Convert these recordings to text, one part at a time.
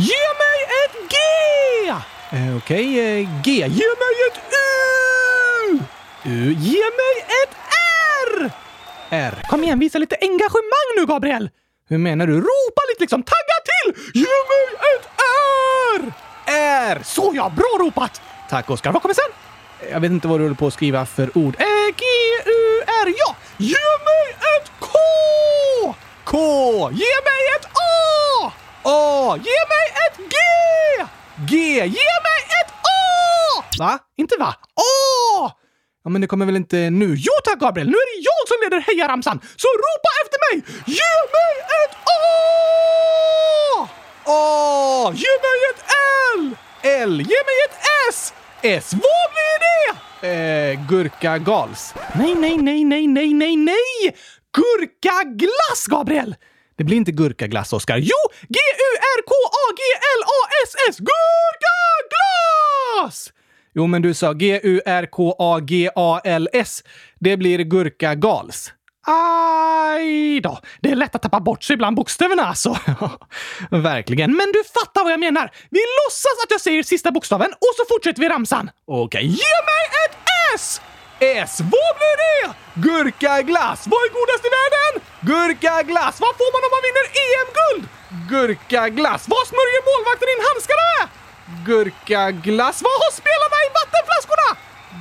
Ge mig ett G! Eh, Okej, eh, G. Ge mig ett U! U. Ge mig ett R! R. Kom igen, visa lite engagemang nu, Gabriel! Hur menar du? Ropa lite liksom! Tagga till! Ge mig ett R! R! Så ja, bra ropat! Tack, Oskar. Vad kommer sen? Jag vet inte vad du håller på att skriva för ord. Eh, G, U, R. Ja! Ge mig ett K! K! Ge mig ett A! Ge mig ett G! G! Ge mig ett A! Va? Inte va? A! Ja, men det kommer väl inte nu? Jo tack Gabriel! Nu är det jag som leder hejaramsan! Så ropa efter mig! Ge mig ett A! A! Ge mig ett L! L! Ge mig ett S! S! Vad blir det? Eh, Gurka Gals. Nej, nej, nej, nej, nej, nej, nej! Gurkaglass, Gabriel! Det blir inte gurkaglass, Oskar. Jo! G-U-R-K-A-G-L-A-S-S! Gurkaglass! Jo, men du sa G-U-R-K-A-G-A-L-S. Det blir gurkagals. Aj då! Det är lätt att tappa bort sig bland bokstäverna alltså. Verkligen. Men du fattar vad jag menar. Vi låtsas att jag säger sista bokstaven och så fortsätter vi ramsan. Okej, ge mig ett S! S, vad blir det? Gurkaglass! Vad är godast i världen? Gurkaglass! Vad får man om man vinner EM-guld? Gurkaglass! Vad smörjer målvakten in handskarna med? Gurkaglass! Vad har spelarna i vattenflaskorna?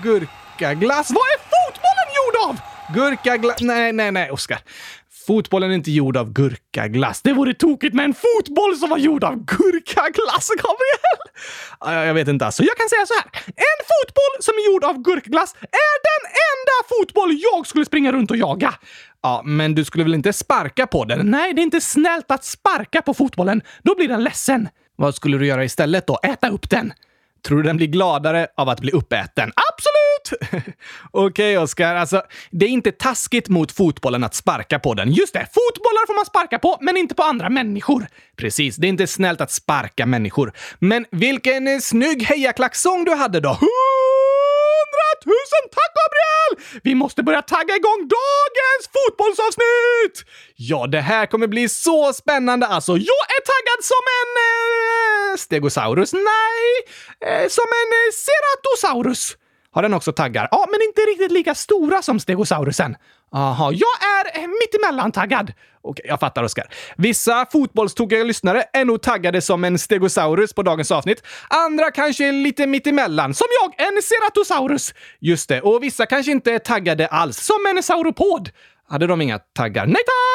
Gurkaglass! Vad är fotbollen gjord av? Gurkaglass... Nej, nej, nej, Oskar. Fotbollen är inte gjord av gurkaglass. Det vore tokigt med en fotboll som var gjord av gurkaglass, Gabriel! Jag vet inte alltså. Jag kan säga så här. En fotboll som är gjord av gurkaglass är den enda fotboll jag skulle springa runt och jaga. Ja, men du skulle väl inte sparka på den? Nej, det är inte snällt att sparka på fotbollen. Då blir den ledsen. Vad skulle du göra istället då? Äta upp den? Tror du den blir gladare av att bli uppäten? Absolut! Okej, Oskar. Alltså, det är inte taskigt mot fotbollen att sparka på den. Just det, fotbollar får man sparka på, men inte på andra människor. Precis, det är inte snällt att sparka människor. Men vilken eh, snygg hejaklacksång du hade då! Tusen tack, Gabriel! Vi måste börja tagga igång dagens fotbollsavsnitt! Ja, det här kommer bli så spännande alltså. Jag är taggad som en... Eh, stegosaurus? Nej, eh, som en eh, ceratosaurus. Har den också taggar? Ja, men inte riktigt lika stora som stegosaurusen. Aha, jag är mittemellan taggad. Okej, jag fattar Oskar. Vissa fotbollstokiga lyssnare är nog taggade som en stegosaurus på dagens avsnitt. Andra kanske är lite mittemellan, som jag, en ceratosaurus. Just det, och vissa kanske inte är taggade alls, som en sauropod. Hade de inga taggar? Nej tack!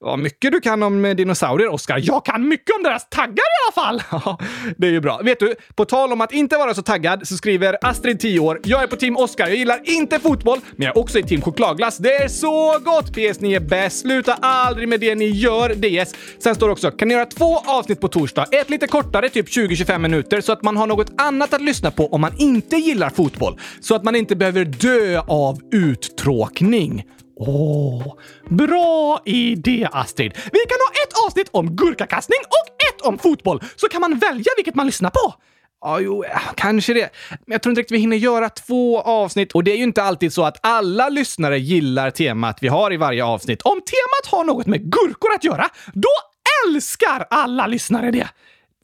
Vad mycket du kan om eh, dinosaurier, Oskar. Jag kan mycket om deras taggar i alla fall! Ja, det är ju bra. Vet du, på tal om att inte vara så taggad så skriver Astrid, 10 år, jag är på team Oskar. Jag gillar inte fotboll, men jag är också i team chokladglass. Det är så gott! PS, ni är bäst. Sluta aldrig med det ni gör. DS. Sen står det också, kan ni göra två avsnitt på torsdag? Ett lite kortare, typ 20-25 minuter, så att man har något annat att lyssna på om man inte gillar fotboll. Så att man inte behöver dö av uttråkning. Åh, bra idé Astrid! Vi kan ha ett avsnitt om gurkakastning och ett om fotboll, så kan man välja vilket man lyssnar på. Ja, jo, kanske det. Men jag tror inte riktigt vi hinner göra två avsnitt. Och det är ju inte alltid så att alla lyssnare gillar temat vi har i varje avsnitt. Om temat har något med gurkor att göra, då älskar alla lyssnare det!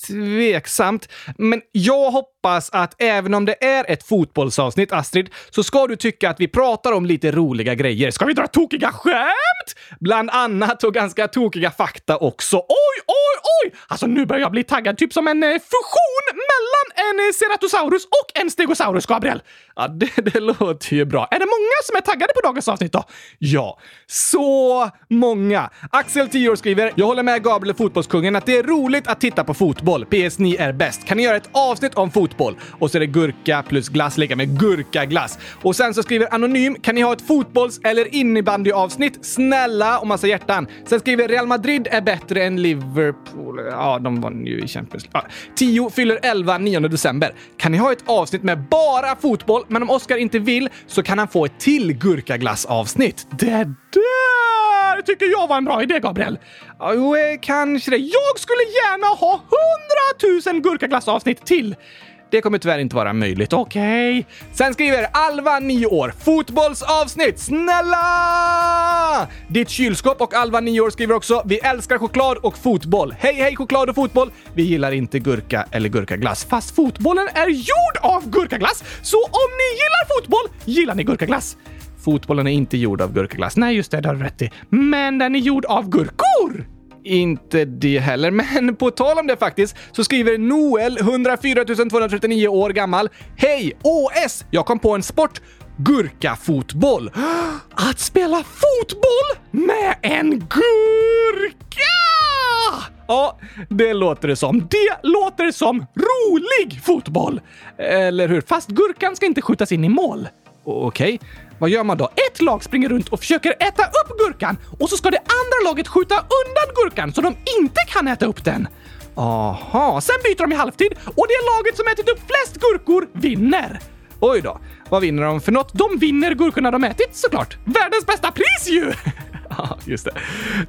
Tveksamt. Men jag hoppas att även om det är ett fotbollsavsnitt, Astrid, så ska du tycka att vi pratar om lite roliga grejer. Ska vi dra tokiga skämt? Bland annat och ganska tokiga fakta också. Oj, oj, oj! Alltså nu börjar jag bli taggad, typ som en eh, fusion mellan en eh, ceratosaurus och en stegosaurus, Gabriel. Ja, det, det låter ju bra. Är det många som är taggade på dagens avsnitt då? Ja, så många. Axel, 10 år, skriver “Jag håller med Gabriel, fotbollskungen, att det är roligt att titta på fotboll. PS, ni är bäst. Kan ni göra ett avsnitt om fotboll?” Och så är det gurka plus glass lika med gurkaglass. Och sen så skriver Anonym “Kan ni ha ett fotbolls eller innebandyavsnitt? Snälla!” och massa hjärtan. Sen skriver “Real Madrid är bättre än Liverpool.” Ja, de vann ju i Champions League. Ja. 10 fyller 11 9 december. Kan ni ha ett avsnitt med bara fotboll, men om Oscar inte vill så kan han få ett till gurkaglassavsnitt. Det där tycker jag var en bra idé, Gabriel. Ja, Jo, eh, kanske det. Jag skulle gärna ha hundratusen gurkaglassavsnitt till. det kommer tyvärr inte vara möjligt. Okej. Okay. Sen skriver Alva, 9 år. Fotbollsavsnitt! Snälla! Ditt kylskåp och Alva, 9 år, skriver också Vi älskar choklad och fotboll. Hej, hej choklad och fotboll! Vi gillar inte gurka eller gurkaglass. Fast fotbollen är gjord av gurkaglass! Så om ni gillar fotboll gillar ni gurkaglass. Fotbollen är inte gjord av gurkaglass. Nej, just det, det har du rätt i. Men den är gjord av gurkor! Inte det heller, men på tal om det faktiskt så skriver Noel, 104 239 år gammal. Hej! OS! Jag kom på en sport. Gurkafotboll. Att spela fotboll med en gurka! Ja, det låter det som. Det låter som rolig fotboll! Eller hur? Fast gurkan ska inte skjutas in i mål. Okej, okay vad gör man då? Ett lag springer runt och försöker äta upp gurkan och så ska det andra laget skjuta undan gurkan så de inte kan äta upp den. Aha, sen byter de i halvtid och det laget som ätit upp flest gurkor vinner. Oj då, vad vinner de för något? De vinner gurkorna de ätit såklart. Världens bästa pris ju! Ja, just det.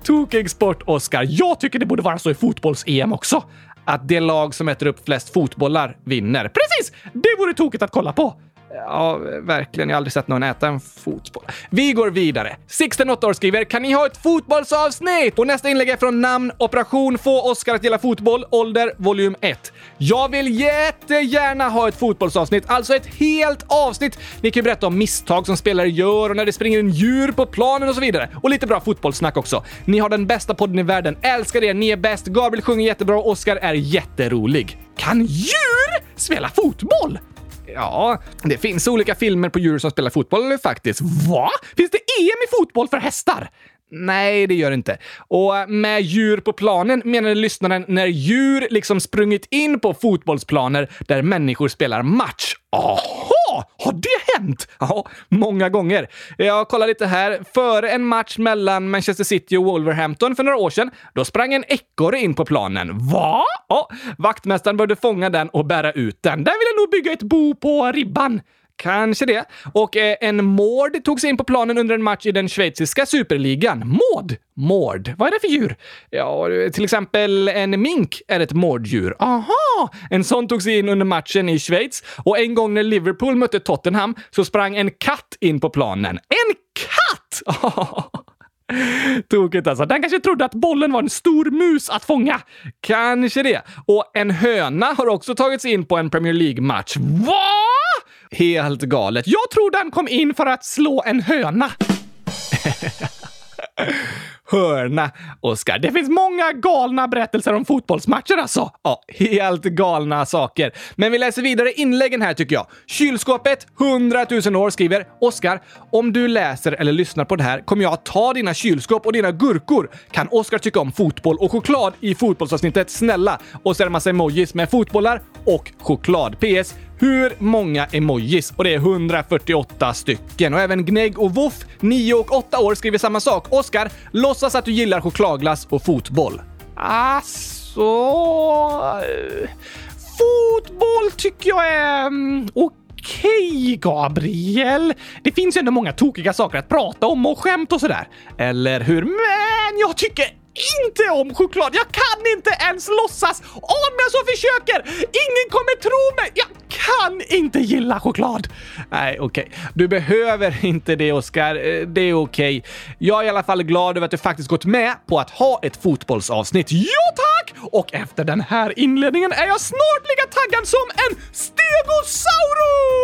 Tokig sport, Oscar. Jag tycker det borde vara så i fotbolls-EM också. Att det lag som äter upp flest fotbollar vinner. Precis! Det vore tokigt att kolla på. Ja, verkligen. Jag har aldrig sett någon äta en fotboll. Vi går vidare. Sixten, 8 år, skriver “Kan ni ha ett fotbollsavsnitt?” Och nästa inlägg är från namn Operation Få Oscar att gilla fotboll, ålder, volym 1. Jag vill jättegärna ha ett fotbollsavsnitt, alltså ett helt avsnitt. Ni kan ju berätta om misstag som spelare gör och när det springer en djur på planen och så vidare. Och lite bra fotbollssnack också. Ni har den bästa podden i världen. Älskar er, ni är bäst. Gabriel sjunger jättebra och Oskar är jätterolig. Kan djur spela fotboll? Ja, det finns olika filmer på djur som spelar fotboll faktiskt. Va? Finns det EM i fotboll för hästar? Nej, det gör det inte. Och eh, med djur på planen menade lyssnaren när djur liksom sprungit in på fotbollsplaner där människor spelar match. Aha! Har det hänt? Ja, många gånger. Jag kollar lite här. Före en match mellan Manchester City och Wolverhampton för några år sedan, då sprang en ekorre in på planen. Va? Ja, vaktmästaren började fånga den och bära ut den. Den ville nog bygga ett bo på ribban. Kanske det. Och eh, en mård tog sig in på planen under en match i den schweiziska superligan. Mård? Mård. Vad är det för djur? Ja, till exempel en mink är ett mårddjur. Aha! En sån tog sig in under matchen i Schweiz och en gång när Liverpool mötte Tottenham så sprang en katt in på planen. En katt! Tokigt alltså. Den kanske trodde att bollen var en stor mus att fånga. Kanske det. Och en höna har också tagit sig in på en Premier League-match. Va? Helt galet. Jag tror den kom in för att slå en höna. hörna, Oskar. Det finns många galna berättelser om fotbollsmatcher alltså. Ja, helt galna saker. Men vi läser vidare inläggen här tycker jag. Kylskåpet 100 000 år skriver Oskar, om du läser eller lyssnar på det här kommer jag att ta dina kylskåp och dina gurkor. Kan Oskar tycka om fotboll och choklad i fotbollsavsnittet? Snälla! Och så är det massa emojis med fotbollar och choklad. PS hur många emojis och det är 148 stycken. Och även Gnägg och Voff, 9 och 8 år, skriver samma sak. Oskar, låtsas att du gillar chokladglass och fotboll. Alltså... Fotboll tycker jag är okej, okej, Gabriel. Det finns ju ändå många tokiga saker att prata om och skämt och sådär. Eller hur? Men jag tycker inte om choklad. Jag kan inte ens låtsas om jag så försöker. Ingen kommer tro mig. Jag kan inte gilla choklad. Nej, okej. Okay. Du behöver inte det, Oskar. Eh, det är okej. Okay. Jag är i alla fall glad över att du faktiskt gått med på att ha ett fotbollsavsnitt. Ja, tack! Och efter den här inledningen är jag snart lika taggad som en stegosaurus!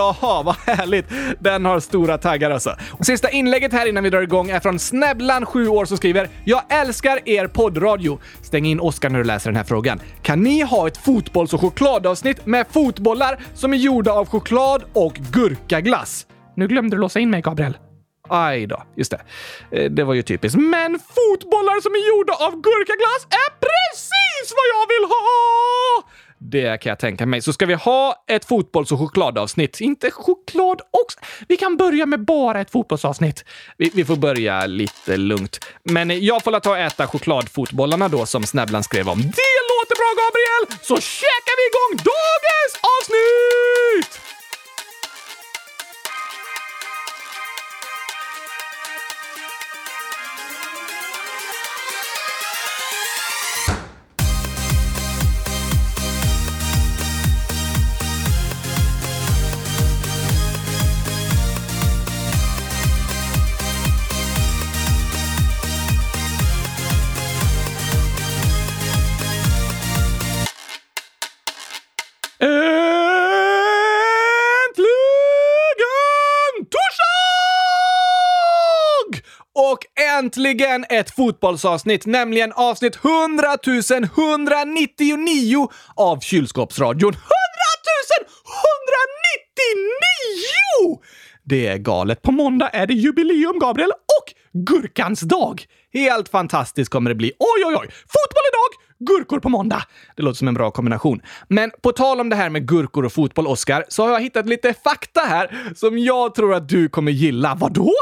Jaha, vad härligt. Den har stora taggar alltså. Och sista inlägget här innan vi drar igång är från Snäbblan, 7 år, som skriver “Jag älskar er poddradio. Stäng in Oskar när du läser den här frågan. Kan ni ha ett fotbolls och chokladavsnitt med fotbollar som är gjorda av choklad och gurkaglass?” Nu glömde du låsa in mig, Gabriel. Aj då, just det. Eh, det var ju typiskt. Men fotbollar som är gjorda av gurkaglass är precis vad jag vill ha! Det kan jag tänka mig. Så ska vi ha ett fotbolls och chokladavsnitt? Inte choklad också? Vi kan börja med bara ett fotbollsavsnitt. Vi, vi får börja lite lugnt. Men jag får ta och äta chokladfotbollarna då som Snabblan skrev om. Det låter bra, Gabriel! Så käkar vi igång dagens avsnitt! Äntligen ett fotbollsavsnitt, nämligen avsnitt 100 199 av Kylskåpsradion. 100 199! Det är galet. På måndag är det jubileum, Gabriel, och gurkans dag. Helt fantastiskt kommer det bli. Oj, oj, oj! Fotboll idag, gurkor på måndag. Det låter som en bra kombination. Men på tal om det här med gurkor och fotboll, Oskar, så har jag hittat lite fakta här som jag tror att du kommer gilla. Vadå?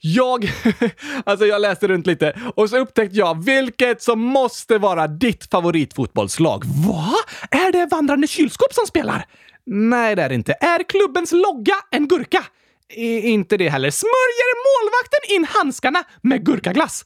Jag... alltså, jag läste runt lite och så upptäckte jag vilket som måste vara ditt favoritfotbollslag. Va? Är det Vandrande kylskåp som spelar? Nej, det är det inte. Är klubbens logga en gurka? I, inte det heller. Smörjer målvakten in handskarna med gurkaglass?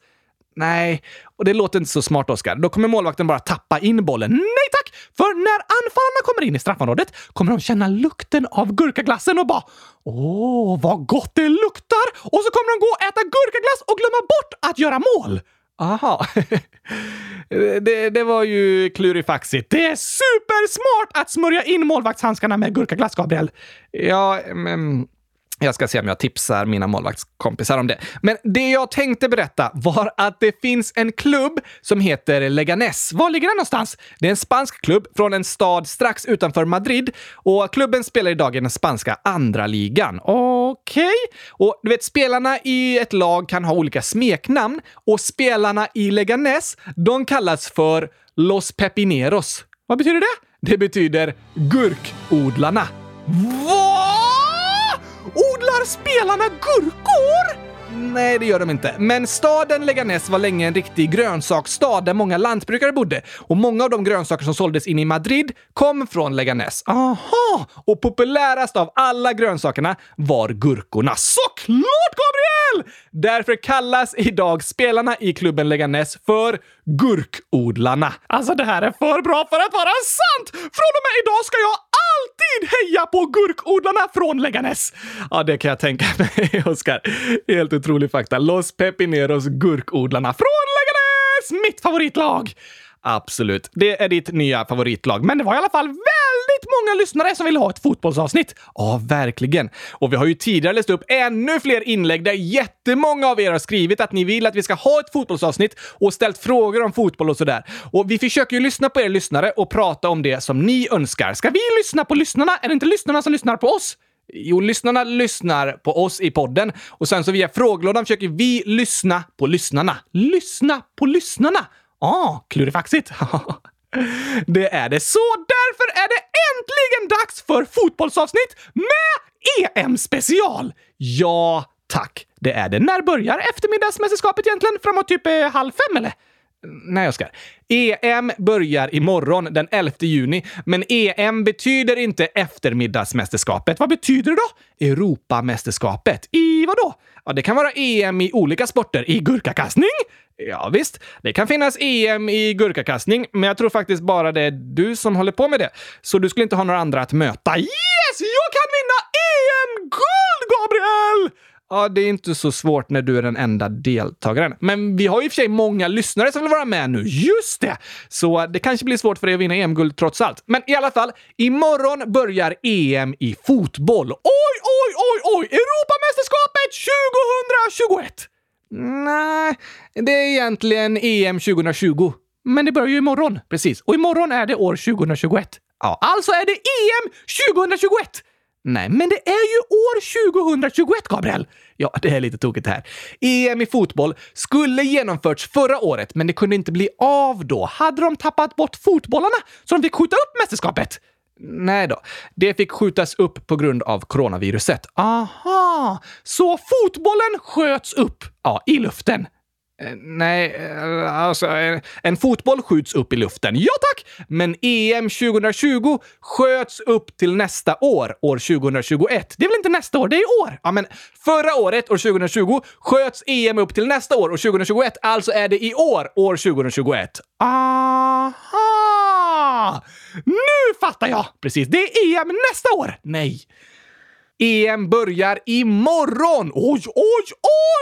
Nej, och det låter inte så smart, Oskar. Då kommer målvakten bara tappa in bollen. Nej tack! För när anfallarna kommer in i straffområdet kommer de känna lukten av gurkaglassen och bara “Åh, vad gott det luktar!” och så kommer de gå och äta gurkaglass och glömma bort att göra mål. Aha. det, det var ju klurifaxigt. Det är supersmart att smörja in målvaktshandskarna med gurkaglass, Gabriel. Ja, men... Jag ska se om jag tipsar mina målvaktskompisar om det. Men det jag tänkte berätta var att det finns en klubb som heter Leganes. Var ligger den någonstans? Det är en spansk klubb från en stad strax utanför Madrid och klubben spelar idag i den spanska andra ligan. Okej? Okay. Och du vet, spelarna i ett lag kan ha olika smeknamn och spelarna i Leganes, de kallas för Los Pepineros. Vad betyder det? Det betyder gurkodlarna. Vad? Odlar spelarna gurkor? Nej, det gör de inte. Men staden Leganes var länge en riktig grönsaksstad där många lantbrukare bodde. Och många av de grönsaker som såldes in i Madrid kom från Leganes. Aha! Och populärast av alla grönsakerna var gurkorna. Såklart, Gabriel! Därför kallas idag spelarna i klubben Leganes för gurkodlarna. Alltså, det här är för bra för att vara sant! Från och med idag ska jag alltid heja på gurkodlarna från Leganes! Ja, det kan jag tänka mig, Oskar. Helt otrolig fakta. Los Pepineros gurkodlarna från Leganes! Mitt favoritlag! Absolut. Det är ditt nya favoritlag. Men det var i alla fall väldigt många lyssnare som vill ha ett fotbollsavsnitt. Ja, verkligen. Och vi har ju tidigare läst upp ännu fler inlägg där jättemånga av er har skrivit att ni vill att vi ska ha ett fotbollsavsnitt och ställt frågor om fotboll och sådär. Och vi försöker ju lyssna på er lyssnare och prata om det som ni önskar. Ska vi lyssna på lyssnarna? Är det inte lyssnarna som lyssnar på oss? Jo, lyssnarna lyssnar på oss i podden och sen så via frågelådan försöker vi lyssna på lyssnarna. Lyssna på lyssnarna! Ah, klurifaxigt. det är det. Så därför är det äntligen dags för fotbollsavsnitt med EM-special! Ja, tack. Det är det. När börjar eftermiddagsmästerskapet egentligen? Framåt typ eh, halv fem, eller? Mm, nej, Oskar. EM börjar imorgon den 11 juni, men EM betyder inte eftermiddagsmästerskapet. Vad betyder det då? Europamästerskapet. I vad då? Ja, det kan vara EM i olika sporter. I gurkakastning? Ja, visst. Det kan finnas EM i gurkakastning, men jag tror faktiskt bara det är du som håller på med det. Så du skulle inte ha några andra att möta. Yes! Jag kan vinna EM-guld, Gabriel! Ja, det är inte så svårt när du är den enda deltagaren. Men vi har ju i och för sig många lyssnare som vill vara med nu. Just det! Så det kanske blir svårt för dig att vinna EM-guld trots allt. Men i alla fall, imorgon börjar EM i fotboll. Oj, oj, oj, oj! Europamästerskapet 2021! Nej, det är egentligen EM 2020. Men det börjar ju imorgon. Precis. Och imorgon är det år 2021. Ja, alltså är det EM 2021! Nej, men det är ju år 2021, Gabriel! Ja, det är lite tokigt här. EM i fotboll skulle genomförts förra året, men det kunde inte bli av då. Hade de tappat bort fotbollarna så de fick skjuta upp mästerskapet? Nej då. Det fick skjutas upp på grund av coronaviruset. Aha! Så fotbollen sköts upp? Ja, i luften. Eh, nej, eh, alltså en fotboll skjuts upp i luften. Ja tack! Men EM 2020 sköts upp till nästa år, år 2021. Det är väl inte nästa år, det är i år? Ja, men förra året, år 2020, sköts EM upp till nästa år, år 2021. Alltså är det i år, år 2021. Aha! Nu fattar jag! Precis, det är EM nästa år. Nej. EM börjar imorgon! Oj, oj,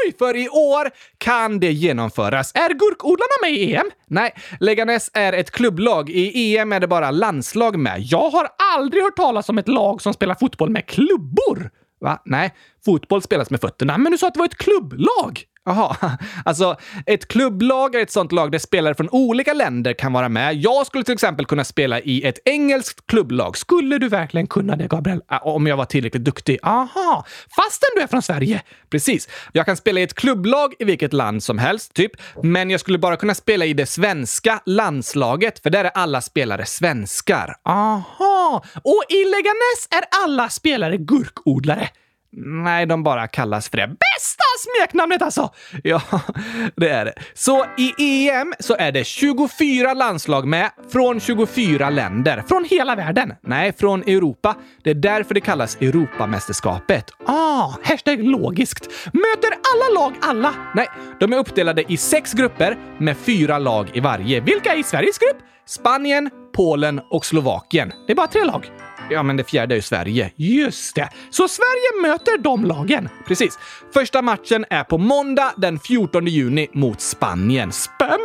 oj! För i år kan det genomföras. Är gurkodlarna med i EM? Nej, Leganes är ett klubblag. I EM är det bara landslag med. Jag har aldrig hört talas om ett lag som spelar fotboll med klubbor. Va? Nej, fotboll spelas med fötterna. Men du sa att det var ett klubblag! Jaha, alltså ett klubblag är ett sånt lag där spelare från olika länder kan vara med. Jag skulle till exempel kunna spela i ett engelskt klubblag. Skulle du verkligen kunna det, Gabriel? Ah, om jag var tillräckligt duktig? Aha, fastän du är från Sverige? Precis. Jag kan spela i ett klubblag i vilket land som helst, typ. Men jag skulle bara kunna spela i det svenska landslaget, för där är alla spelare svenskar. Aha! Och i Leganes är alla spelare gurkodlare. Nej, de bara kallas för det. Bästa smeknamnet alltså! Ja, det är det. Så i EM så är det 24 landslag med från 24 länder. Från hela världen. Nej, från Europa. Det är därför det kallas Europamästerskapet. Ah, hashtag logiskt. Möter alla lag alla? Nej, de är uppdelade i sex grupper med fyra lag i varje. Vilka är i Sveriges grupp? Spanien, Polen och Slovakien. Det är bara tre lag. Ja, men det fjärde är ju Sverige. Just det. Så Sverige möter de lagen. Precis. Första matchen är på måndag den 14 juni mot Spanien. Spännande!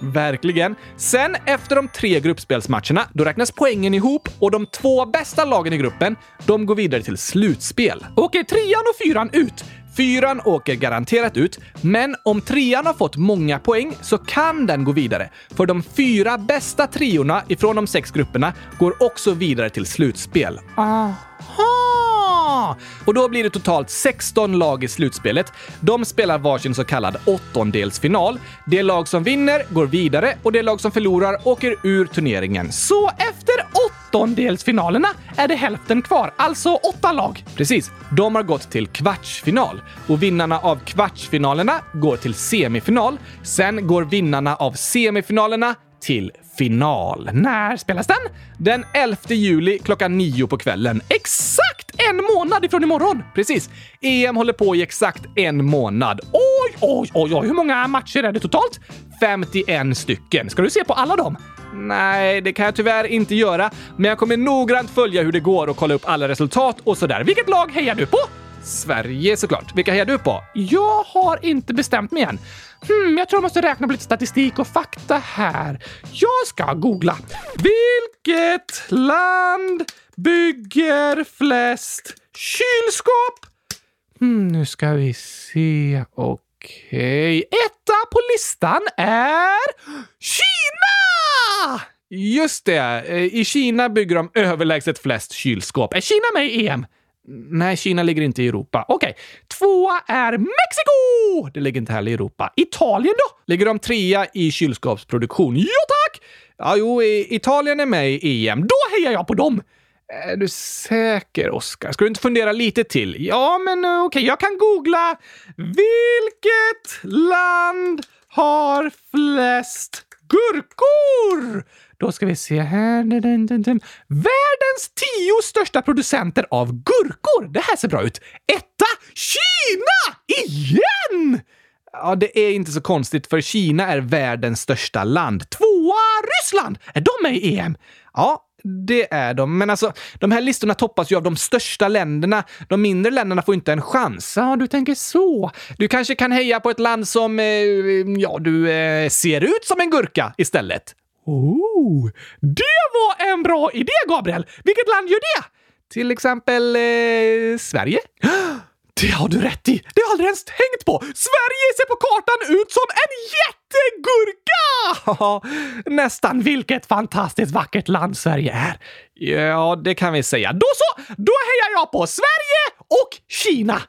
Verkligen. Sen efter de tre gruppspelsmatcherna, då räknas poängen ihop och de två bästa lagen i gruppen, de går vidare till slutspel. Okej, trean och fyran ut Fyran åker garanterat ut, men om trean har fått många poäng så kan den gå vidare. För de fyra bästa triorna ifrån de sex grupperna går också vidare till slutspel. Aha! Och då blir det totalt 16 lag i slutspelet. De spelar varsin så kallad åttondelsfinal. Det lag som vinner går vidare och det lag som förlorar åker ur turneringen. Så efter åttondelsfinalerna är det hälften kvar, alltså åtta lag. Precis. De har gått till kvartsfinal och vinnarna av kvartsfinalerna går till semifinal. Sen går vinnarna av semifinalerna till final. När spelas den? Den 11 juli klockan nio på kvällen. Exakt en månad ifrån imorgon! Precis. EM håller på i exakt en månad. Oj, oj, oj, oj. Hur många matcher är det totalt? 51 stycken. Ska du se på alla dem? Nej, det kan jag tyvärr inte göra, men jag kommer noggrant följa hur det går och kolla upp alla resultat och sådär. Vilket lag hejar du på? Sverige såklart. Vilka hejar du på? Jag har inte bestämt mig än. Hmm, jag tror jag måste räkna på lite statistik och fakta här. Jag ska googla. Vilket land bygger flest kylskåp? Hmm, nu ska vi se. Okej. Okay. Etta på listan är Kina! Just det. Eh, I Kina bygger de överlägset flest kylskåp. Är Kina med i EM? Nej, Kina ligger inte i Europa. Okej. Okay. Tvåa är Mexiko! Det ligger inte heller i Europa. Italien då? Ligger de trea i kylskåpsproduktion? Ja, tack! Ja, jo, Italien är med i EM. Då hejar jag på dem! Är du säker, Oskar? Ska du inte fundera lite till? Ja, men eh, okej, okay, jag kan googla. Vilket land har flest gurkor? Då ska vi se här. Världens tio största producenter av gurkor. Det här ser bra ut. Etta, Kina! Igen! Ja, det är inte så konstigt för Kina är världens största land. Tvåa, Ryssland! Är de med i EM? Ja, det är de. Men alltså, de här listorna toppas ju av de största länderna. De mindre länderna får inte en chans. Ja, du tänker så. Du kanske kan heja på ett land som, eh, ja, du eh, ser ut som en gurka istället. Oh, det var en bra idé, Gabriel! Vilket land gör det? Till exempel eh, Sverige? Det har du rätt i! Det har jag aldrig ens tänkt på! Sverige ser på kartan ut som en jättegurka! Nästan vilket fantastiskt vackert land Sverige är. Ja, det kan vi säga. Då så! Då hejar jag på Sverige och Kina!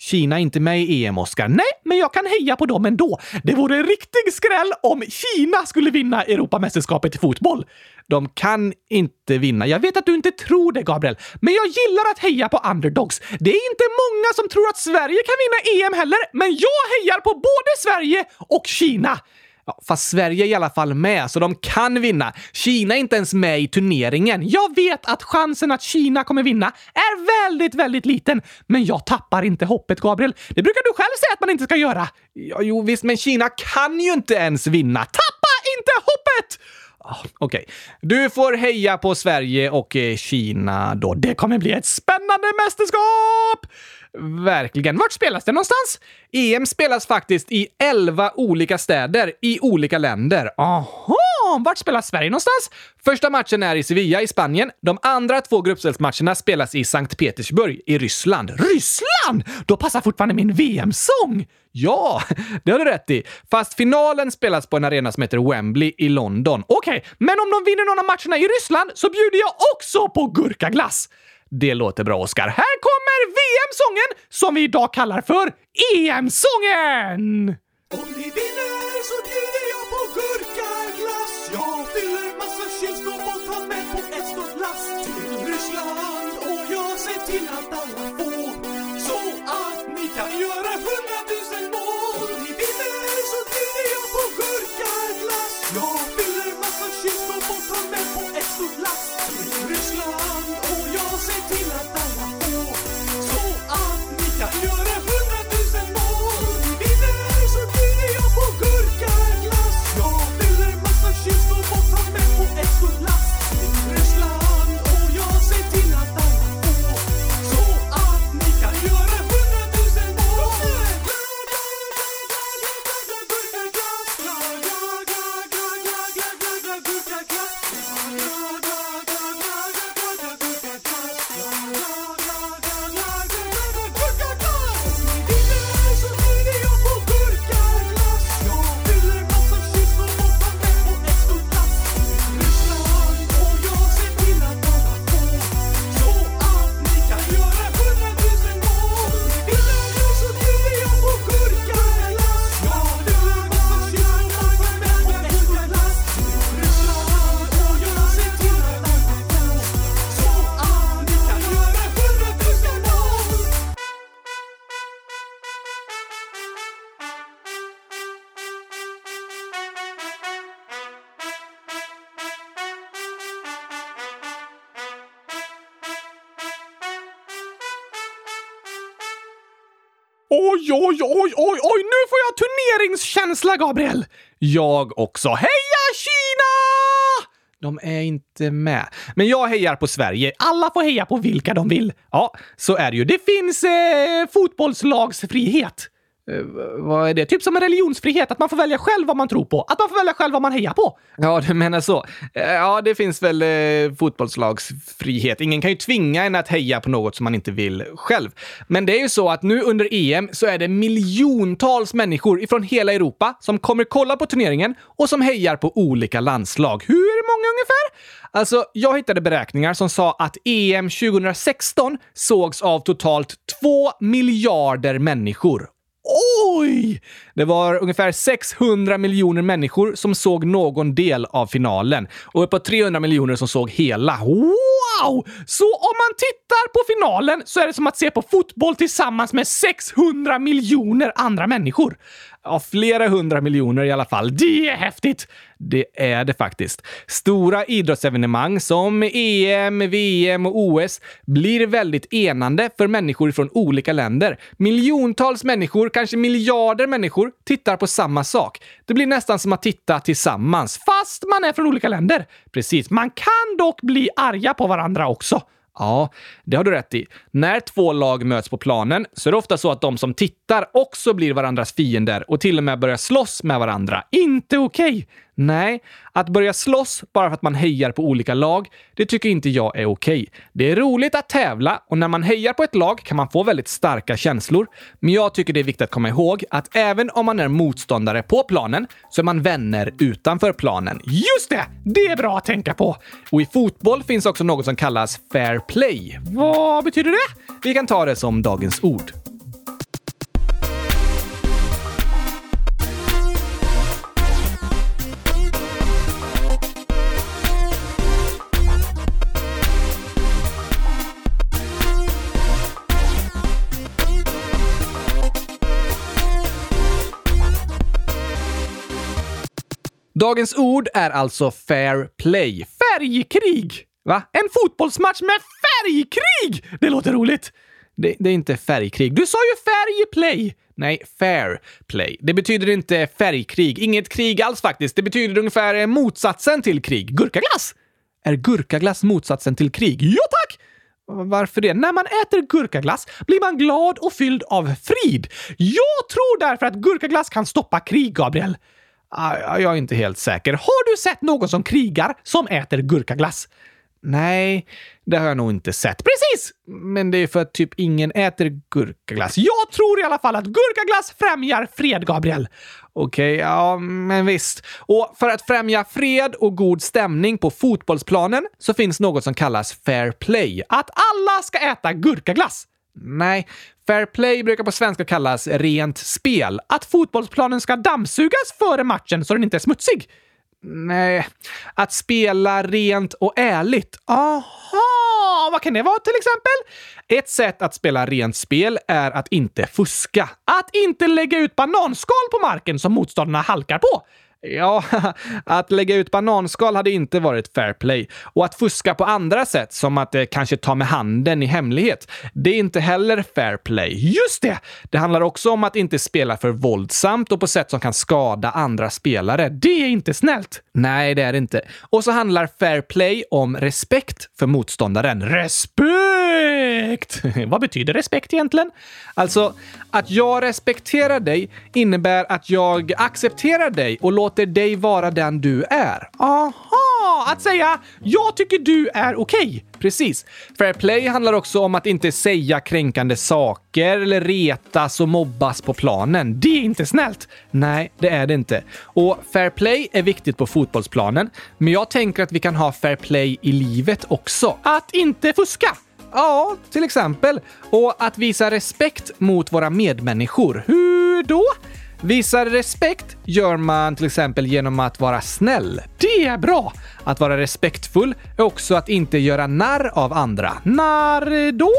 Kina är inte med i EM, Oscar. Nej, men jag kan heja på dem ändå. Det vore en riktig skräll om Kina skulle vinna Europamästerskapet i fotboll. De kan inte vinna. Jag vet att du inte tror det, Gabriel, men jag gillar att heja på underdogs. Det är inte många som tror att Sverige kan vinna EM heller, men jag hejar på både Sverige och Kina. Ja, fast Sverige är i alla fall med, så de kan vinna. Kina är inte ens med i turneringen. Jag vet att chansen att Kina kommer vinna är väldigt, väldigt liten. Men jag tappar inte hoppet, Gabriel. Det brukar du själv säga att man inte ska göra. Ja, jo, visst, men Kina kan ju inte ens vinna. Tappa inte hoppet! Ah, okej. Okay. Du får heja på Sverige och eh, Kina då. Det kommer bli ett spännande mästerskap! Verkligen. Vart spelas det någonstans? EM spelas faktiskt i 11 olika städer i olika länder. Aha! Jaha, vart spelar Sverige någonstans? Första matchen är i Sevilla i Spanien. De andra två gruppspelsmatcherna spelas i Sankt Petersburg i Ryssland. Ryssland? Då passar fortfarande min VM-sång! Ja, det har du rätt i. Fast finalen spelas på en arena som heter Wembley i London. Okej, okay, men om de vinner någon av matcherna i Ryssland så bjuder jag också på gurkaglass. Det låter bra, Oskar. Här kommer VM-sången som vi idag kallar för EM-sången! Om ni vinner så bjuder Oj, oj, oj, oj, oj! Nu får jag turneringskänsla, Gabriel! Jag också. Heja Kina! De är inte med. Men jag hejar på Sverige. Alla får heja på vilka de vill. Ja, så är det ju. Det finns eh, fotbollslagsfrihet. Eh, vad är det? Typ som en religionsfrihet, att man får välja själv vad man tror på. Att man får välja själv vad man hejar på. Ja, du menar så. Eh, ja, det finns väl eh, fotbollslagsfrihet. Ingen kan ju tvinga en att heja på något som man inte vill själv. Men det är ju så att nu under EM så är det miljontals människor ifrån hela Europa som kommer kolla på turneringen och som hejar på olika landslag. Hur många ungefär? Alltså, jag hittade beräkningar som sa att EM 2016 sågs av totalt 2 miljarder människor. Oj! Det var ungefär 600 miljoner människor som såg någon del av finalen och uppåt 300 miljoner som såg hela. Wow! Så om man tittar på finalen så är det som att se på fotboll tillsammans med 600 miljoner andra människor. Ja, flera hundra miljoner i alla fall. Det är häftigt! Det är det faktiskt. Stora idrottsevenemang som EM, VM och OS blir väldigt enande för människor från olika länder. Miljontals människor, kanske miljarder människor, tittar på samma sak. Det blir nästan som att titta tillsammans, fast man är från olika länder. Precis. Man kan dock bli arga på varandra också. Ja, det har du rätt i. När två lag möts på planen så är det ofta så att de som tittar också blir varandras fiender och till och med börjar slåss med varandra. Inte okej! Okay. Nej, att börja slåss bara för att man hejar på olika lag, det tycker inte jag är okej. Okay. Det är roligt att tävla och när man hejar på ett lag kan man få väldigt starka känslor. Men jag tycker det är viktigt att komma ihåg att även om man är motståndare på planen så är man vänner utanför planen. Just det! Det är bra att tänka på! Och i fotboll finns också något som kallas fair play. Vad betyder det? Vi kan ta det som dagens ord. Dagens ord är alltså fair play. Färgkrig! Va? En fotbollsmatch med färgkrig! Det låter roligt. Det, det, är inte färgkrig. Du sa ju färgplay! Nej, fair play. Det betyder inte färgkrig. Inget krig alls faktiskt. Det betyder ungefär motsatsen till krig. Gurkaglass! Är gurkaglass motsatsen till krig? Ja, tack! Varför det? När man äter gurkaglass blir man glad och fylld av frid. Jag tror därför att gurkaglass kan stoppa krig, Gabriel. Ah, jag är inte helt säker. Har du sett någon som krigar som äter gurkaglass? Nej, det har jag nog inte sett. Precis! Men det är för att typ ingen äter gurkaglass. Jag tror i alla fall att gurkaglass främjar fred, Gabriel. Okej, okay, ja, men visst. Och för att främja fred och god stämning på fotbollsplanen så finns något som kallas fair play. Att alla ska äta gurkaglass. Nej, fair play brukar på svenska kallas rent spel. Att fotbollsplanen ska dammsugas före matchen så den inte är smutsig. Nej, att spela rent och ärligt. Aha, vad kan det vara till exempel? Ett sätt att spela rent spel är att inte fuska. Att inte lägga ut bananskal på marken som motståndarna halkar på. Ja, att lägga ut bananskal hade inte varit fair play. Och att fuska på andra sätt, som att eh, kanske ta med handen i hemlighet, det är inte heller fair play. Just det! Det handlar också om att inte spela för våldsamt och på sätt som kan skada andra spelare. Det är inte snällt! Nej, det är det inte. Och så handlar fair play om respekt för motståndaren. Respekt! Vad betyder respekt egentligen? Alltså, att jag respekterar dig innebär att jag accepterar dig och låter dig vara den du är. Aha! Att säga “jag tycker du är okej”. Okay. Precis. Fair play handlar också om att inte säga kränkande saker eller retas och mobbas på planen. Det är inte snällt! Nej, det är det inte. Och fair play är viktigt på fotbollsplanen, men jag tänker att vi kan ha fair play i livet också. Att inte fuska! Ja, till exempel. Och att visa respekt mot våra medmänniskor. Hur då? Visar respekt gör man till exempel genom att vara snäll. Det är bra! Att vara respektfull är också att inte göra narr av andra. När då?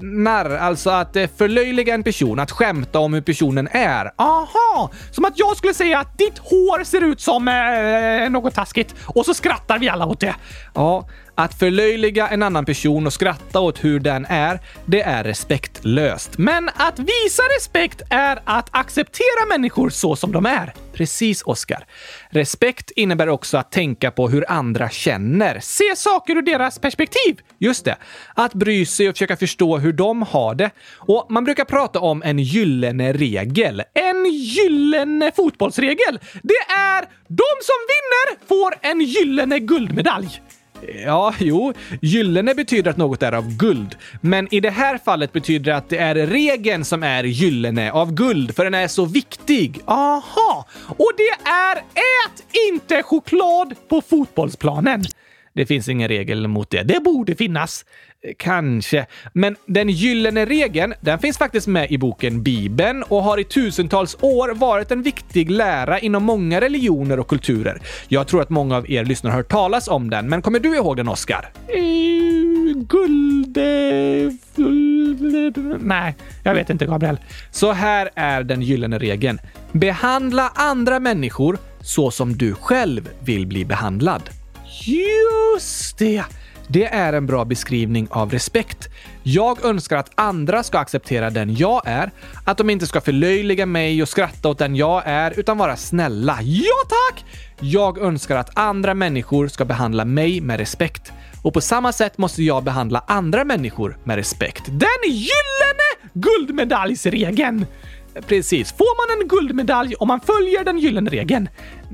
Narr, alltså att eh, förlöjliga en person, att skämta om hur personen är. Aha! Som att jag skulle säga att ditt hår ser ut som eh, något taskigt och så skrattar vi alla åt det. Ja, att förlöjliga en annan person och skratta åt hur den är, det är respektlöst. Men att visa respekt är att acceptera människor så som de är. Precis, Oscar. Respekt innebär också att tänka på hur andra känner. Se saker ur deras perspektiv. Just det. Att bry sig och försöka förstå hur de har det. Och man brukar prata om en gyllene regel. En gyllene fotbollsregel. Det är de som vinner får en gyllene guldmedalj. Ja, jo, gyllene betyder att något är av guld. Men i det här fallet betyder det att det är regeln som är gyllene av guld, för den är så viktig. Aha! Och det är ät inte choklad på fotbollsplanen. Det finns ingen regel mot det. Det borde finnas. Kanske. Men den gyllene regeln, den finns faktiskt med i boken Bibeln och har i tusentals år varit en viktig lära inom många religioner och kulturer. Jag tror att många av er lyssnare har hört talas om den, men kommer du ihåg den, Oskar? Guld... Nej, jag vet inte, Gabriel. Så här är den gyllene regeln. Behandla andra människor så som du själv vill bli behandlad. Just det! Det är en bra beskrivning av respekt. Jag önskar att andra ska acceptera den jag är, att de inte ska förlöjliga mig och skratta åt den jag är, utan vara snälla. Ja tack! Jag önskar att andra människor ska behandla mig med respekt. Och på samma sätt måste jag behandla andra människor med respekt. Den gyllene guldmedaljsregeln! Precis. Får man en guldmedalj om man följer den gyllene regeln?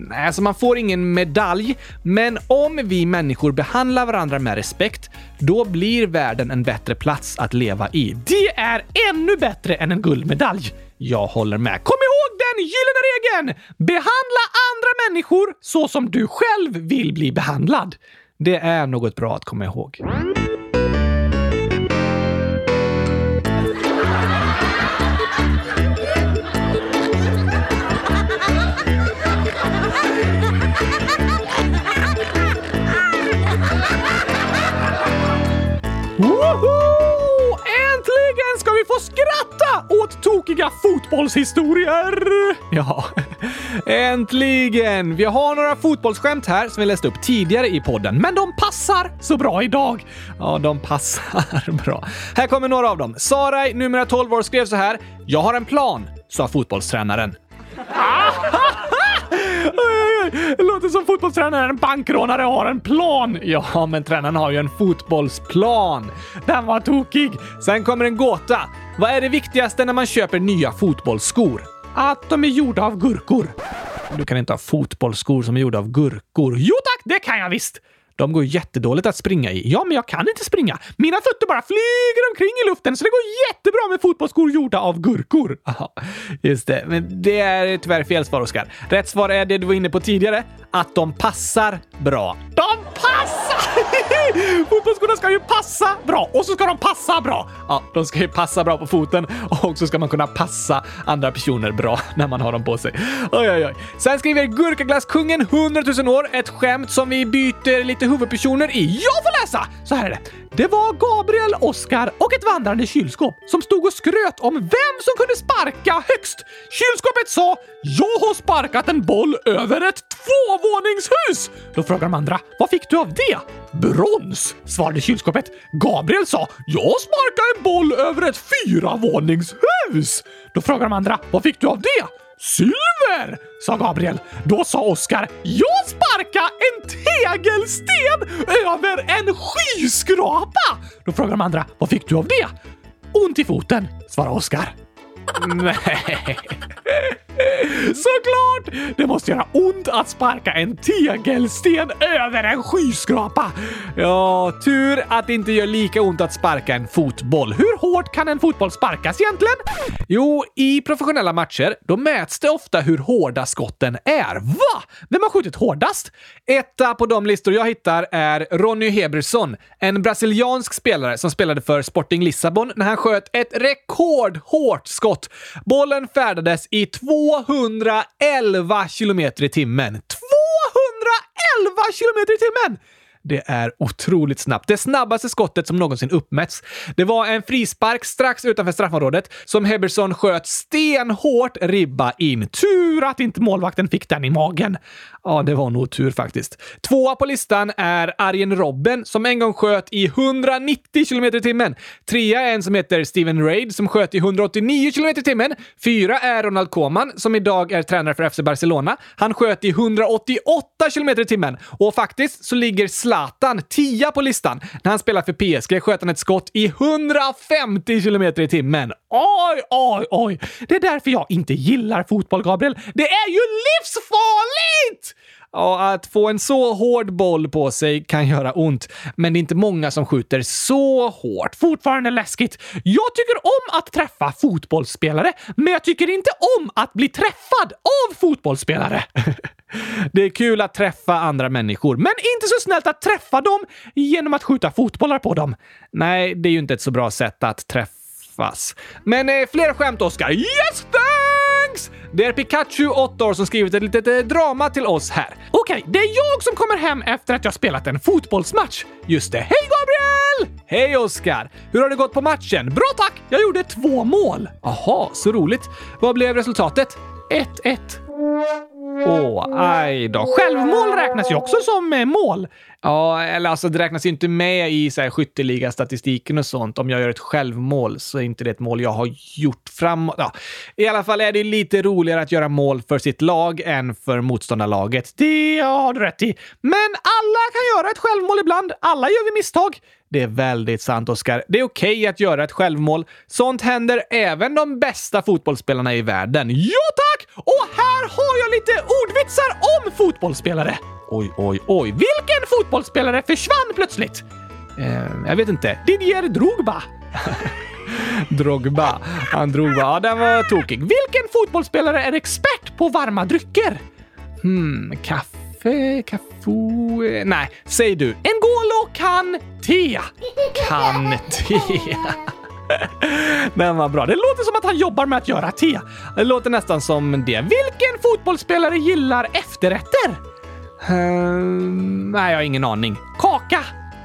Nej, alltså man får ingen medalj, men om vi människor behandlar varandra med respekt, då blir världen en bättre plats att leva i. Det är ännu bättre än en guldmedalj. Jag håller med. Kom ihåg den gyllene regeln! Behandla andra människor så som du själv vill bli behandlad. Det är något bra att komma ihåg. Woho! Äntligen ska vi få skratta åt tokiga fotbollshistorier! Ja, äntligen! Vi har några fotbollsskämt här som vi läste upp tidigare i podden, men de passar så bra idag. Ja, de passar bra. Här kommer några av dem. Sarai, numera 12 år, skrev så här. Jag har en plan, sa fotbollstränaren. Det låter som fotbollstränaren bankrånare har en plan. Ja, men tränaren har ju en fotbollsplan. Den var tokig. Sen kommer en gåta. Vad är det viktigaste när man köper nya fotbollsskor? Att de är gjorda av gurkor. Du kan inte ha fotbollsskor som är gjorda av gurkor. Jo tack, det kan jag visst! De går jättedåligt att springa i. Ja, men jag kan inte springa. Mina fötter bara flyger omkring i luften, så det går jättebra med fotbollsskor gjorda av gurkor. Aha, just det. Men det är tyvärr fel svar, Oskar. Rätt svar är det du var inne på tidigare, att de passar bra. De passar! Fotbollsskorna ska ju passa bra och så ska de passa bra. Ja, de ska ju passa bra på foten och så ska man kunna passa andra personer bra när man har dem på sig. Oj, oj, oj. Sen skriver Gurkaglasskungen 100 000 år ett skämt som vi byter lite huvudpersoner i. Jag får läsa! Så här är det. Det var Gabriel, Oskar och ett vandrande kylskåp som stod och skröt om vem som kunde sparka högst. Kylskåpet sa “Jag har sparkat en boll över ett tvåvåningshus!” Då frågar de andra “Vad fick du av det?” “Brons!” svarade kylskåpet. Gabriel sa “Jag sparkade en boll över ett fyravåningshus!” Då frågar de andra “Vad fick du av det?” Silver! Sa Gabriel. Då sa Oskar, jag sparka en tegelsten över en skyskrapa! Då frågade de andra, vad fick du av det? Ont i foten, svarade Oskar. Nej. Såklart! Det måste göra ont att sparka en tegelsten över en skyskrapa. Ja, tur att det inte gör lika ont att sparka en fotboll. Hur hårt kan en fotboll sparkas egentligen? Jo, i professionella matcher, då mäts det ofta hur hårda skotten är. Va? Vem har skjutit hårdast? Etta på de listor jag hittar är Ronny Heberson, en brasiliansk spelare som spelade för Sporting Lissabon när han sköt ett rekordhårt skott. Bollen färdades i två 211 kilometer i timmen. 211 kilometer i timmen! Det är otroligt snabbt. Det snabbaste skottet som någonsin uppmätts. Det var en frispark strax utanför straffområdet som Heberson sköt stenhårt ribba in. Tur att inte målvakten fick den i magen. Ja, det var nog tur faktiskt. Tvåa på listan är Arjen Robben som en gång sköt i 190 km i timmen. Trea är en som heter Steven Raid som sköt i 189 km i timmen. Fyra är Ronald Koeman som idag är tränare för FC Barcelona. Han sköt i 188 km i timmen. Och faktiskt så ligger Zlatan tia på listan. När han spelade för PSG sköt han ett skott i 150 km i timmen. Oj, oj, oj! Det är därför jag inte gillar fotboll, Gabriel. Det är ju livsfarligt! Ja, att få en så hård boll på sig kan göra ont, men det är inte många som skjuter så hårt. Fortfarande läskigt. Jag tycker om att träffa fotbollsspelare, men jag tycker inte om att bli träffad av fotbollsspelare. Det är kul att träffa andra människor, men inte så snällt att träffa dem genom att skjuta fotbollar på dem. Nej, det är ju inte ett så bra sätt att träffas. Men eh, fler skämt, Oskar. Yes, thanks! Det är Pikachu, 8 år, som skrivit ett litet eh, drama till oss här. Okej, det är jag som kommer hem efter att jag spelat en fotbollsmatch. Just det. Hej Gabriel! Hej Oskar! Hur har det gått på matchen? Bra tack! Jag gjorde två mål. Aha, så roligt. Vad blev resultatet? 1-1. Åh, aj då. Självmål räknas ju också som eh, mål. Ja, eller alltså det räknas ju inte med i så här, skytteliga-statistiken och sånt. Om jag gör ett självmål så är inte det ett mål jag har gjort framåt. Ja. I alla fall är det lite roligare att göra mål för sitt lag än för motståndarlaget. Det har du rätt i. Men alla kan göra ett självmål ibland. Alla gör vi misstag. Det är väldigt sant, Oskar. Det är okej okay att göra ett självmål. Sånt händer även de bästa fotbollsspelarna i världen. Ja, tack! Och här har jag lite ordvitsar om fotbollsspelare. Oj, oj, oj. Vilken fotbollsspelare försvann plötsligt? Eh, jag vet inte. Didier Drogba. Drogba. Han drog Ja, den var tokig. Vilken fotbollsspelare är expert på varma drycker? Hmm, kaffe, kaffe... Nej, säg du. N'Golo kan te. Kan te. Men vad bra. Det låter som att han jobbar med att göra te. Det låter nästan som det. Vilken fotbollsspelare gillar efterrätter? Um, nej, jag har ingen aning. Kaka!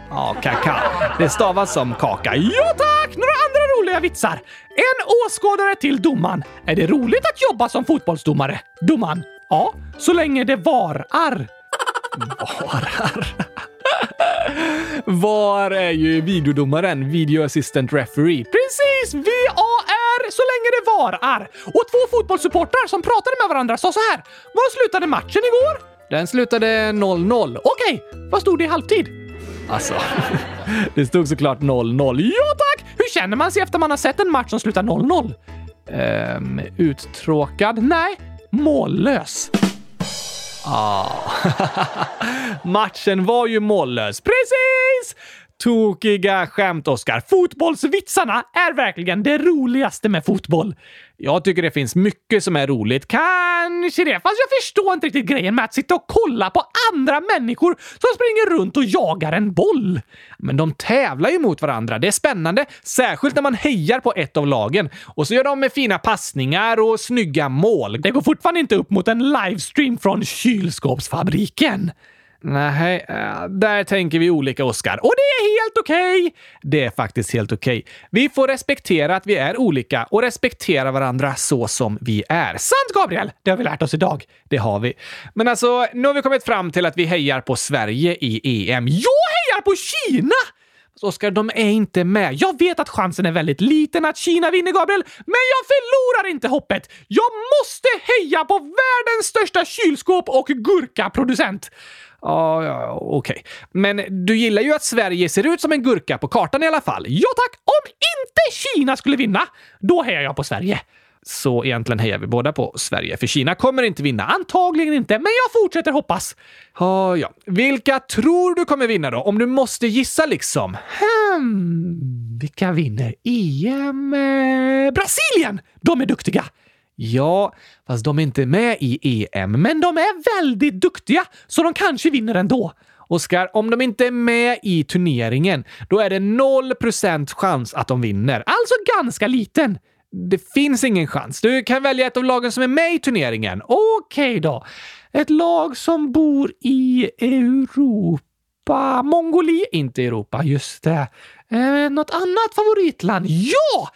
Ja, kaka. Det stavas som kaka. Ja tack! Några andra roliga vitsar. En åskådare till domaren. Är det roligt att jobba som fotbollsdomare? Domaren. Ja, så länge det varar. Varar? VAR är ju videodomaren, Video Assistant Referee. Precis! VAR, så länge det varar. Och två fotbollssupportrar som pratade med varandra sa så här. Vad slutade matchen igår? Den slutade 0-0. Okej, vad stod det i halvtid? Alltså, det stod såklart 0-0. Ja tack! Hur känner man sig efter man har sett en match som slutar 0-0? Ehm, uttråkad? Nej, mållös. Ah. Matchen var ju mållös. Precis! Tokiga skämt, Oskar. Fotbollsvitsarna är verkligen det roligaste med fotboll. Jag tycker det finns mycket som är roligt. Kanske det, fast jag förstår inte riktigt grejen med att sitta och kolla på andra människor som springer runt och jagar en boll. Men de tävlar ju mot varandra. Det är spännande, särskilt när man hejar på ett av lagen. Och så gör de med fina passningar och snygga mål. Det går fortfarande inte upp mot en livestream från kylskåpsfabriken. Nej, eh, där tänker vi olika, Oskar. Och det är helt okej! Okay. Det är faktiskt helt okej. Okay. Vi får respektera att vi är olika och respektera varandra så som vi är. Sant, Gabriel! Det har vi lärt oss idag. Det har vi. Men alltså, nu har vi kommit fram till att vi hejar på Sverige i EM. Jag hejar på Kina! Oskar, de är inte med. Jag vet att chansen är väldigt liten att Kina vinner, Gabriel, men jag förlorar inte hoppet. Jag måste heja på världens största kylskåp och gurkaproducent. Ja, ja okej. Okay. Men du gillar ju att Sverige ser ut som en gurka på kartan i alla fall. Ja tack! Om inte Kina skulle vinna, då hejar jag på Sverige. Så egentligen hejar vi båda på Sverige, för Kina kommer inte vinna. Antagligen inte, men jag fortsätter hoppas. Ja, ja. Vilka tror du kommer vinna då? Om du måste gissa liksom. Hmm, vilka vinner EM? Eh, Brasilien! De är duktiga. Ja, fast de är inte med i EM, men de är väldigt duktiga, så de kanske vinner ändå. Oskar, om de inte är med i turneringen, då är det 0% chans att de vinner. Alltså ganska liten. Det finns ingen chans. Du kan välja ett av lagen som är med i turneringen. Okej okay då. Ett lag som bor i Europa. Mongoliet? Inte Europa, just det. Eh, något annat favoritland? Ja!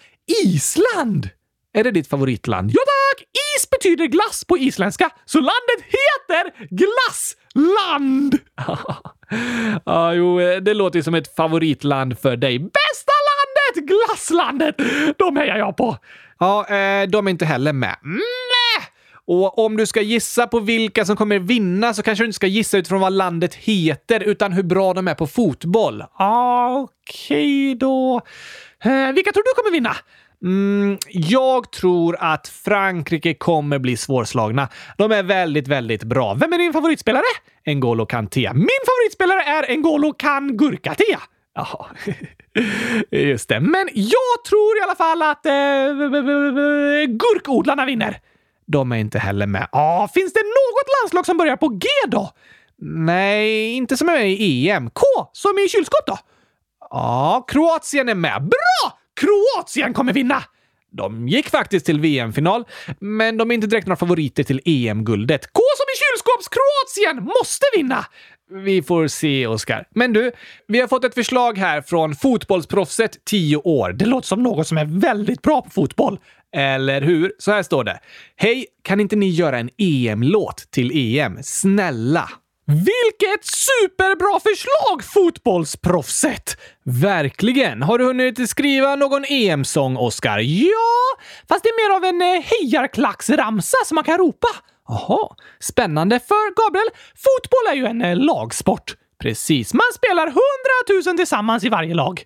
Island! Är det ditt favoritland? Ja tack! Is betyder glass på isländska, så landet heter Glassland! ja, jo, det låter ju som ett favoritland för dig. Bästa landet! Glasslandet! De hejar jag på. Ja, eh, de är inte heller med. Nej! Och om du ska gissa på vilka som kommer vinna så kanske du inte ska gissa utifrån vad landet heter, utan hur bra de är på fotboll. Ah, Okej okay då. Eh, vilka tror du kommer vinna? Mm, jag tror att Frankrike kommer bli svårslagna. De är väldigt, väldigt bra. Vem är din favoritspelare? N'Golo Kanté. Min favoritspelare är N'Golo Kangurkatea. Jaha, just det. Men jag tror i alla fall att eh, gurkodlarna vinner. De är inte heller med. Ah, finns det något landslag som börjar på G då? Nej, inte som är med i EM. K, som i kylskåp då? Ja, Kroatien är med. Bra! Kroatien kommer vinna! De gick faktiskt till VM-final, men de är inte direkt några favoriter till EM-guldet. K som i kylskåps-Kroatien måste vinna! Vi får se, Oskar. Men du, vi har fått ett förslag här från fotbollsproffset 10 år. Det låter som något som är väldigt bra på fotboll. Eller hur? Så här står det. Hej, kan inte ni göra en EM-låt till EM? Snälla! Vilket superbra förslag, fotbollsproffset! Verkligen! Har du hunnit skriva någon EM-sång, Oscar? Ja, fast det är mer av en eh, hejarklacksramsa som man kan ropa. Jaha, spännande. För Gabriel, fotboll är ju en eh, lagsport. Precis, man spelar hundratusen tillsammans i varje lag.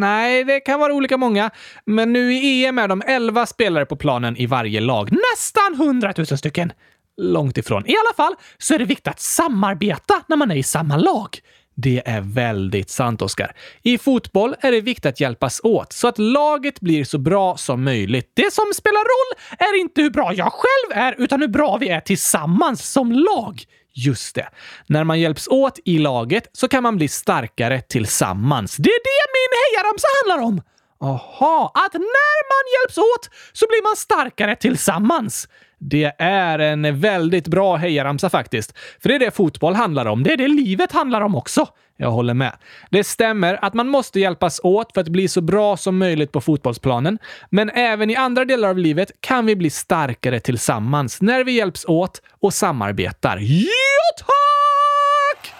Nej, det kan vara olika många. Men nu i EM är de 11 spelare på planen i varje lag. Nästan hundratusen stycken. Långt ifrån. I alla fall så är det viktigt att samarbeta när man är i samma lag. Det är väldigt sant, Oskar. I fotboll är det viktigt att hjälpas åt så att laget blir så bra som möjligt. Det som spelar roll är inte hur bra jag själv är, utan hur bra vi är tillsammans som lag. Just det. När man hjälps åt i laget så kan man bli starkare tillsammans. Det är det min hejaramsa handlar om! Aha, att när man hjälps åt så blir man starkare tillsammans. Det är en väldigt bra hejaramsa faktiskt. För det är det fotboll handlar om. Det är det livet handlar om också. Jag håller med. Det stämmer att man måste hjälpas åt för att bli så bra som möjligt på fotbollsplanen. Men även i andra delar av livet kan vi bli starkare tillsammans när vi hjälps åt och samarbetar. Ja, tack!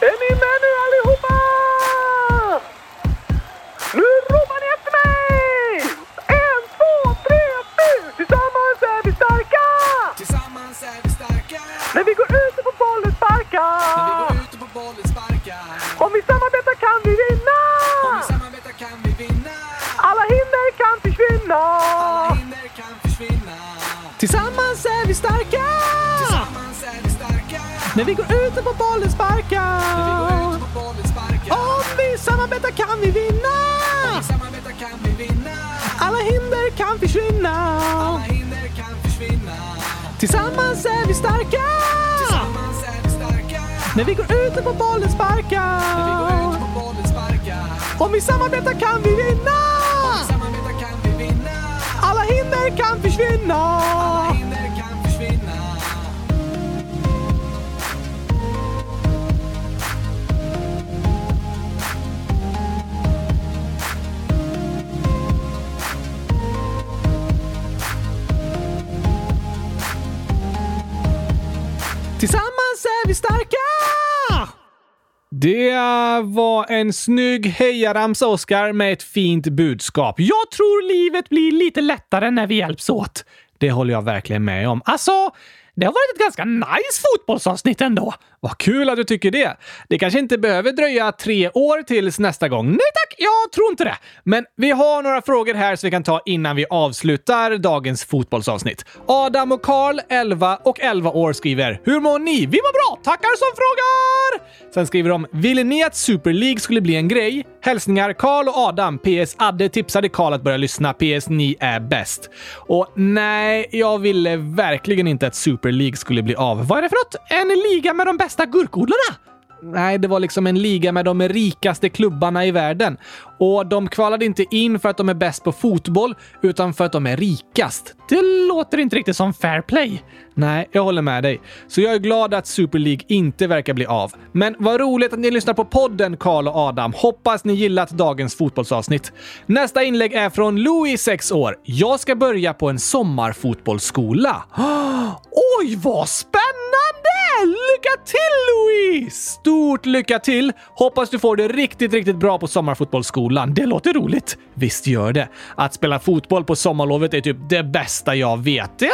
Är ni Men vi går ute på bollen sparka! Om vi samarbetar kan vi vinna! Om vi samarbetar kan vi vinna! Alla hinder kan försvinna! Alla hinder kan försvinna! Tillsammans är vi starka! Tillsammans är vi starka! När vi går ut på bollen Tillsammans är vi starka. När vi går ute på bollen sparka. Om vi samarbetar kan vi vinna. Alla hinder kan försvinna. Det var en snygg hejaramsa, Oskar, med ett fint budskap. Jag tror livet blir lite lättare när vi hjälps åt. Det håller jag verkligen med om. Alltså, det har varit ett ganska nice fotbollsavsnitt ändå. Vad kul att du tycker det. Det kanske inte behöver dröja tre år tills nästa gång. Nej tack, jag tror inte det. Men vi har några frågor här som vi kan ta innan vi avslutar dagens fotbollsavsnitt. Adam och Karl, 11 och 11 år, skriver “Hur mår ni? Vi mår bra! Tackar som frågar!” Sen skriver de “Ville ni att Super League skulle bli en grej? Hälsningar Karl och Adam. PS. Adde tipsade Karl att börja lyssna. PS. Ni är bäst.” Och nej, jag ville verkligen inte att Super League skulle bli av. Vad är det för något? En liga med de bästa gurkodlarna? Nej, det var liksom en liga med de rikaste klubbarna i världen. Och de kvalade inte in för att de är bäst på fotboll, utan för att de är rikast. Det låter inte riktigt som fair play. Nej, jag håller med dig. Så jag är glad att Super League inte verkar bli av. Men vad roligt att ni lyssnar på podden, Karl och Adam. Hoppas ni gillat dagens fotbollsavsnitt. Nästa inlägg är från Louis, 6 år. Jag ska börja på en sommarfotbollsskola. Oj, vad spännande! Lycka till Louis! Stort lycka till! Hoppas du får det riktigt, riktigt bra på sommarfotbollsskolan. Det låter roligt. Visst gör det. Att spela fotboll på sommarlovet är typ det bästa jag vet. Ja,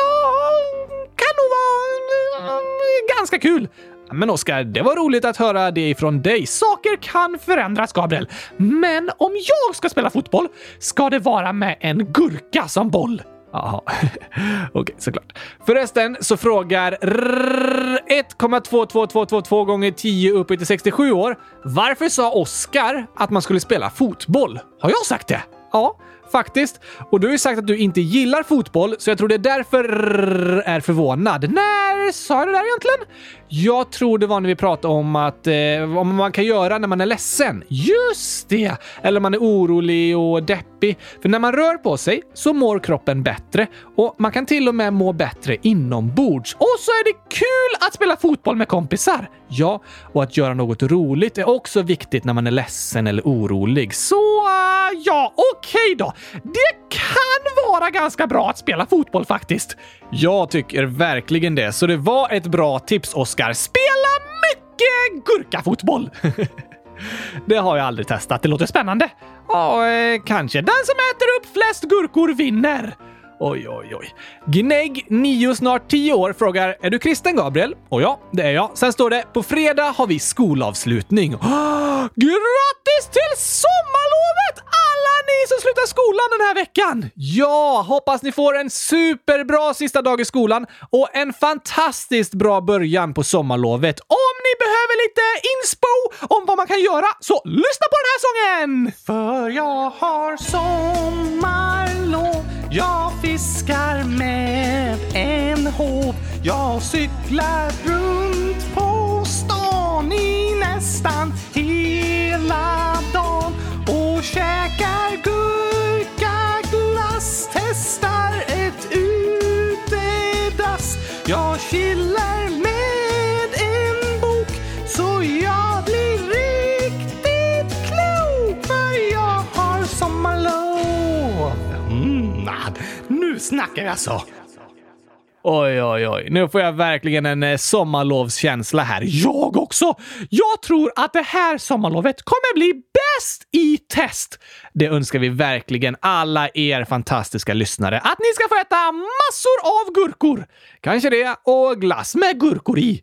kan nog vara mm, ganska kul. Men Oskar, det var roligt att höra det ifrån dig. Saker kan förändras, Gabriel. Men om jag ska spela fotboll ska det vara med en gurka som boll. Jaha, okej, okay, såklart. Förresten så frågar 1,22222 gånger 10 upp till 67 år. Varför sa Oskar att man skulle spela fotboll? Har jag sagt det? Ja, faktiskt. Och du har ju sagt att du inte gillar fotboll, så jag tror det är därför är förvånad. När sa jag det där egentligen? Jag tror det var när vi pratade om att eh, om man kan göra när man är ledsen. Just det! Eller man är orolig och deppig. För när man rör på sig så mår kroppen bättre och man kan till och med må bättre inombords. Och så är det kul att spela fotboll med kompisar! Ja, och att göra något roligt är också viktigt när man är ledsen eller orolig. Så uh, ja, okej okay då. Det kan vara ganska bra att spela fotboll faktiskt. Jag tycker verkligen det, så det var ett bra tips, Oskar. Spela mycket gurkafotboll! det har jag aldrig testat. Det låter spännande. Ja, eh, kanske. Den som äter upp flest gurkor vinner. Oj, oj, oj. Gnägg9, snart 10 år, frågar “Är du kristen, Gabriel?” Och ja, det är jag. Sen står det “På fredag har vi skolavslutning”. Oh, grattis till sommarlovet alla ni som slutar skolan den här veckan! Ja, hoppas ni får en superbra sista dag i skolan och en fantastiskt bra början på sommarlovet. Om ni behöver lite inspo om vad man kan göra, så lyssna på den här sången! För jag har sommarlov jag fiskar med en håv. Jag cyklar runt på stan i nästan hela dagen och käkar gurka, glass, Testar ett utedass. Jag chillar snackar jag så. Oj, oj, oj. Nu får jag verkligen en eh, sommarlovskänsla här. Jag också! Jag tror att det här sommarlovet kommer bli bäst i test. Det önskar vi verkligen alla er fantastiska lyssnare. Att ni ska få äta massor av gurkor. Kanske det, och glass med gurkor i.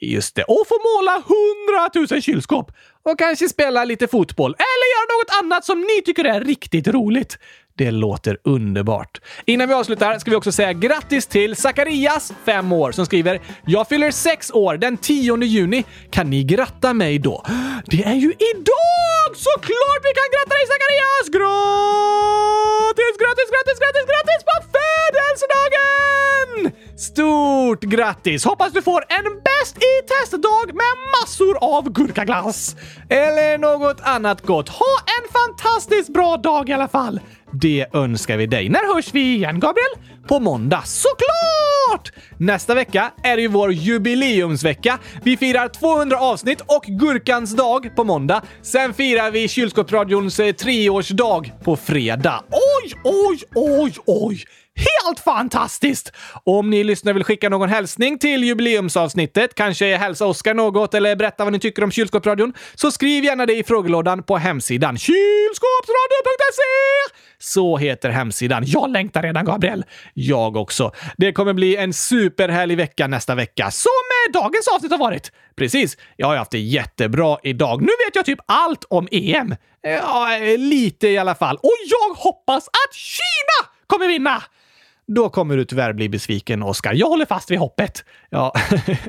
Just det, och få måla hundratusen kylskåp. Och kanske spela lite fotboll eller göra något annat som ni tycker är riktigt roligt. Det låter underbart. Innan vi avslutar ska vi också säga grattis till Zacharias, 5 år, som skriver “Jag fyller 6 år den 10 juni. Kan ni gratta mig då?” Det är ju idag! Såklart vi kan gratta dig Zacharias! Grattis, grattis, grattis, grattis, grattis på födelsedagen! Stort grattis! Hoppas du får en bäst i testdag med massor av gurkaglass! Eller något annat gott. Ha en fantastiskt bra dag i alla fall! Det önskar vi dig. När hörs vi igen, Gabriel? På måndag, såklart! Nästa vecka är det ju vår jubileumsvecka. Vi firar 200 avsnitt och Gurkans dag på måndag. Sen firar vi Kylskåpsradions eh, treårsdag på fredag. Oj, oj, oj, oj! Helt fantastiskt! Om ni lyssnare vill skicka någon hälsning till jubileumsavsnittet, kanske hälsa Oskar något eller berätta vad ni tycker om Kylskåpsradion, så skriv gärna det i frågelådan på hemsidan kylskåpsradion.se! Så heter hemsidan. Jag längtar redan, Gabriel. Jag också. Det kommer bli en superhärlig vecka nästa vecka, som eh, dagens avsnitt har varit. Precis. Jag har haft det jättebra idag. Nu vet jag typ allt om EM. Ja, eh, lite i alla fall. Och jag hoppas att Kina kommer vinna! Då kommer du tyvärr bli besviken, Oskar. Jag håller fast vid hoppet. Ja,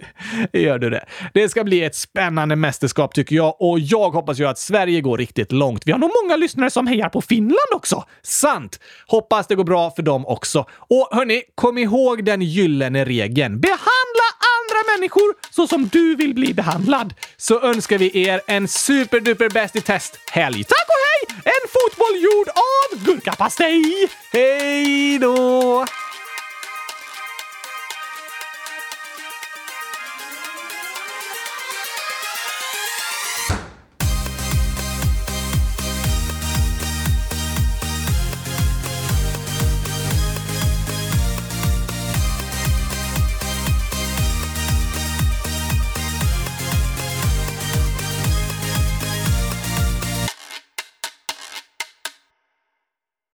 gör du det. Det ska bli ett spännande mästerskap tycker jag och jag hoppas ju att Sverige går riktigt långt. Vi har nog många lyssnare som hejar på Finland också. Sant! Hoppas det går bra för dem också. Och hörni, kom ihåg den gyllene regeln. Behandla andra människor så som du vill bli behandlad. Så önskar vi er en superduper bäst i test-helg. Tack och hej! En fotboll gjord av gurkapastej! Hej då!